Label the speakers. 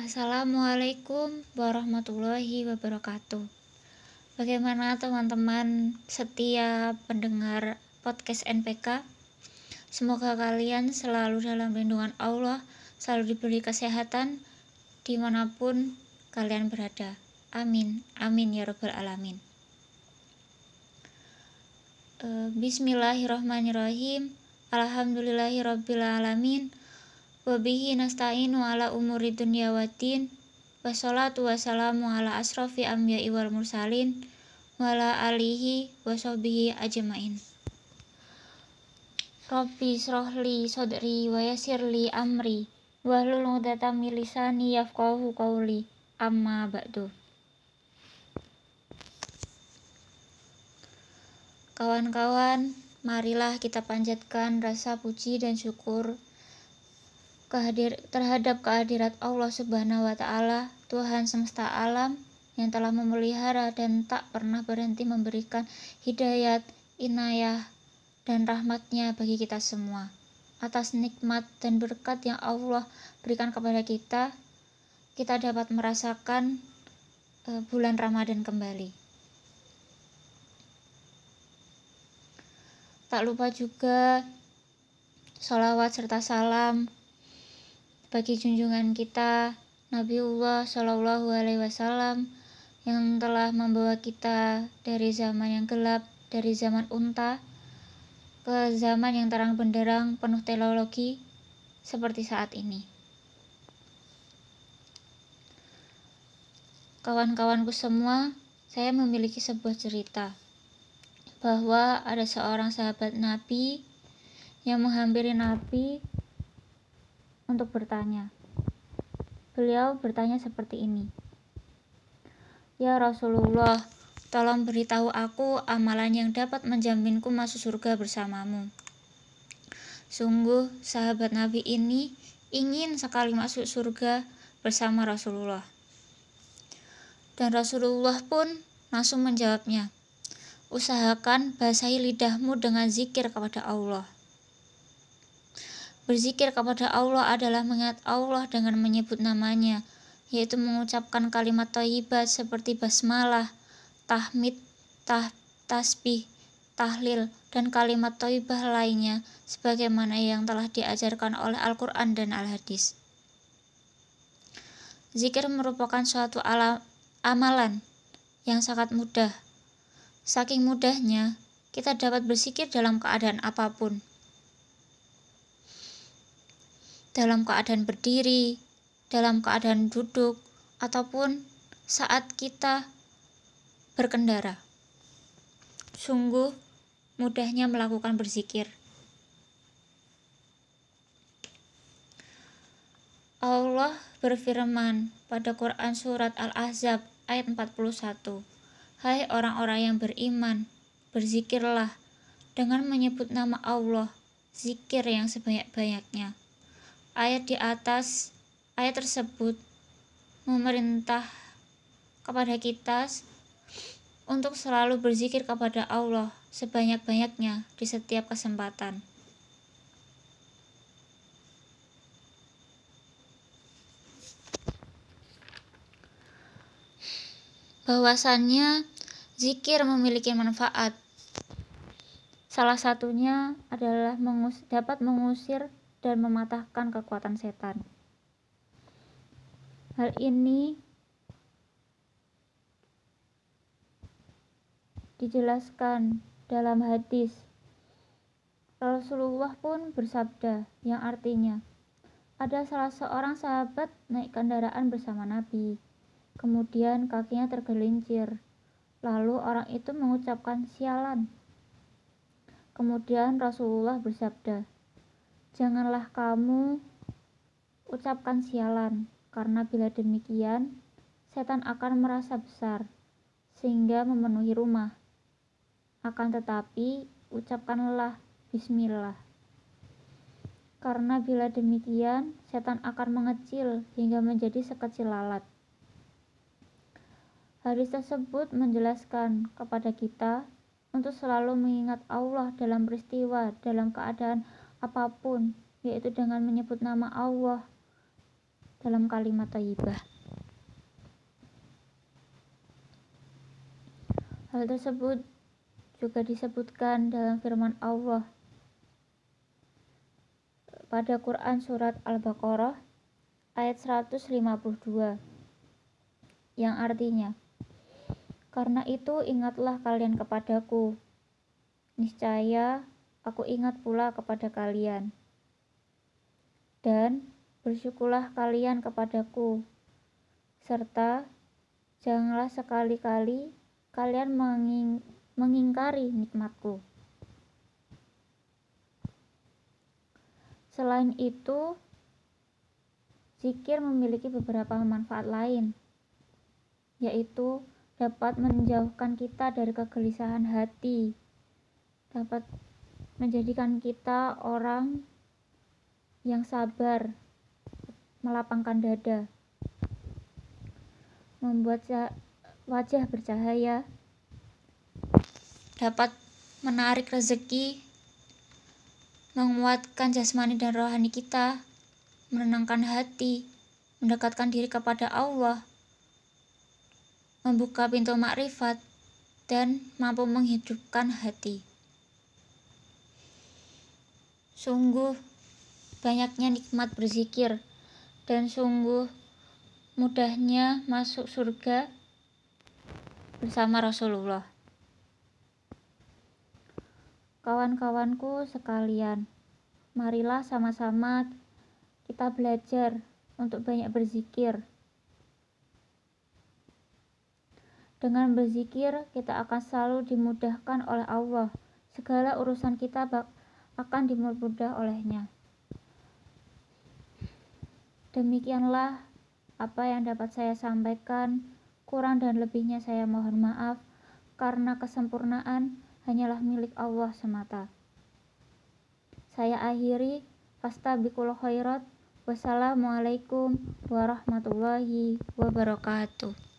Speaker 1: Assalamualaikum warahmatullahi wabarakatuh. Bagaimana teman-teman setia pendengar podcast NPK? Semoga kalian selalu dalam lindungan Allah, selalu diberi kesehatan di mana pun kalian berada. Amin, amin ya robbal alamin. Eh, bismillahirrahmanirrahim. Alhamdulillahirabbil alamin. Wabihi nasta'inu ala umuri dunya waddin Wassalatu wassalamu ala asrafi anbiya'i wal mursalin Wala alihi wa sahbihi ajmain. Rabbi srohli sodri wa yasirli amri Wahlul uqdatam milisani yafqahu qawli Amma ba'du. Kawan-kawan, marilah kita panjatkan rasa puji dan syukur kehadir, terhadap kehadirat Allah Subhanahu wa taala, Tuhan semesta alam yang telah memelihara dan tak pernah berhenti memberikan hidayat, inayah, dan rahmatnya bagi kita semua. Atas nikmat dan berkat yang Allah berikan kepada kita, kita dapat merasakan uh, bulan Ramadan kembali. Tak lupa juga sholawat serta salam bagi junjungan kita Nabiullah Shallallahu Alaihi Wasallam yang telah membawa kita dari zaman yang gelap, dari zaman unta ke zaman yang terang benderang penuh teknologi seperti saat ini. Kawan-kawanku semua, saya memiliki sebuah cerita bahwa ada seorang sahabat Nabi yang menghampiri Nabi untuk bertanya. Beliau bertanya seperti ini. Ya Rasulullah, tolong beritahu aku amalan yang dapat menjaminku masuk surga bersamamu. Sungguh, sahabat Nabi ini ingin sekali masuk surga bersama Rasulullah. Dan Rasulullah pun langsung menjawabnya, usahakan basahi lidahmu dengan zikir kepada Allah. Berzikir kepada Allah adalah mengingat Allah dengan menyebut namanya, yaitu mengucapkan kalimat thayyibat seperti basmalah, tahmid, tah, tasbih, tahlil, dan kalimat thayyibah lainnya sebagaimana yang telah diajarkan oleh Al-Quran dan Al-Hadis. Zikir merupakan suatu ala, amalan yang sangat mudah. Saking mudahnya, kita dapat berzikir dalam keadaan apa pun dalam keadaan berdiri, dalam keadaan duduk, ataupun saat kita berkendara. Sungguh mudahnya melakukan berzikir. Allah berfirman pada Quran Surat Al-Ahzab ayat 41. Hai orang-orang yang beriman, berzikirlah dengan menyebut nama Allah, zikir yang sebanyak-banyaknya. Ayat di atas ayat tersebut memerintah kepada kita untuk selalu berzikir kepada Allah sebanyak-banyaknya di setiap kesempatan. Bahwasannya zikir memiliki manfaat. Salah satunya adalah mengus dapat mengusir dan mematahkan kekuatan setan. Hal ini dijelaskan dalam hadis. Rasulullah pun bersabda yang artinya, ada salah seorang sahabat naik kendaraan bersama Nabi. Kemudian kakinya tergelincir. Lalu orang itu mengucapkan sialan. Kemudian Rasulullah bersabda, Janganlah kamu ucapkan sialan, karena bila demikian, setan akan merasa besar, sehingga memenuhi rumah. Akan tetapi, ucapkanlah bismillah. Karena bila demikian, setan akan mengecil hingga menjadi sekecil lalat. Hadis tersebut menjelaskan kepada kita untuk selalu mengingat Allah dalam peristiwa, dalam keadaan apa pun, yaitu dengan menyebut nama Allah dalam kalimat thayyibah. Hal tersebut juga disebutkan dalam firman Allah pada Quran Surat Al-Baqarah ayat 152 yang artinya Karena itu ingatlah kalian kepadaku niscaya aku ingat pula kepada kalian. Dan bersyukurlah kalian kepadaku. Serta janganlah sekali-kali kalian menging mengingkari nikmatku. Selain itu, zikir memiliki beberapa manfaat lain, yaitu dapat menjauhkan kita dari kegelisahan hati, dapat menjadikan kita orang yang sabar, melapangkan dada, membuat wajah bercahaya, dapat menarik rezeki menguatkan jasmani dan rohani kita, menenangkan hati, mendekatkan diri kepada Allah, membuka pintu makrifat, dan mampu menghidupkan hati. Sungguh banyaknya nikmat berzikir dan sungguh mudahnya masuk surga bersama Rasulullah. Kawan-kawanku sekalian, marilah sama-sama kita belajar untuk banyak berzikir. Dengan berzikir, kita akan selalu dimudahkan oleh Allah. Segala urusan kita akan dimudah olehnya. Demikianlah apa yang dapat saya sampaikan. Kurang dan lebihnya saya mohon maaf karena kesempurnaan hanyalah milik Allah semata. Saya akhiri, fastabikul khairat. Wassalamualaikum warahmatullahi wabarakatuh.